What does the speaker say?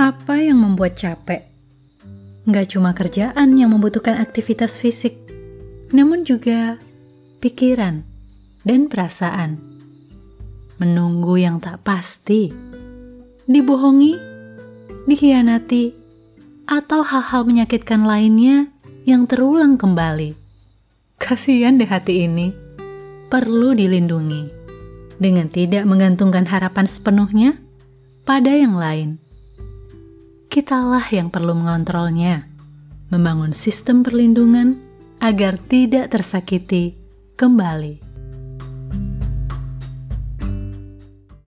apa yang membuat capek. Nggak cuma kerjaan yang membutuhkan aktivitas fisik, namun juga pikiran dan perasaan. Menunggu yang tak pasti, dibohongi, dikhianati, atau hal-hal menyakitkan lainnya yang terulang kembali. Kasihan deh hati ini, perlu dilindungi dengan tidak menggantungkan harapan sepenuhnya pada yang lain kitalah yang perlu mengontrolnya, membangun sistem perlindungan agar tidak tersakiti kembali.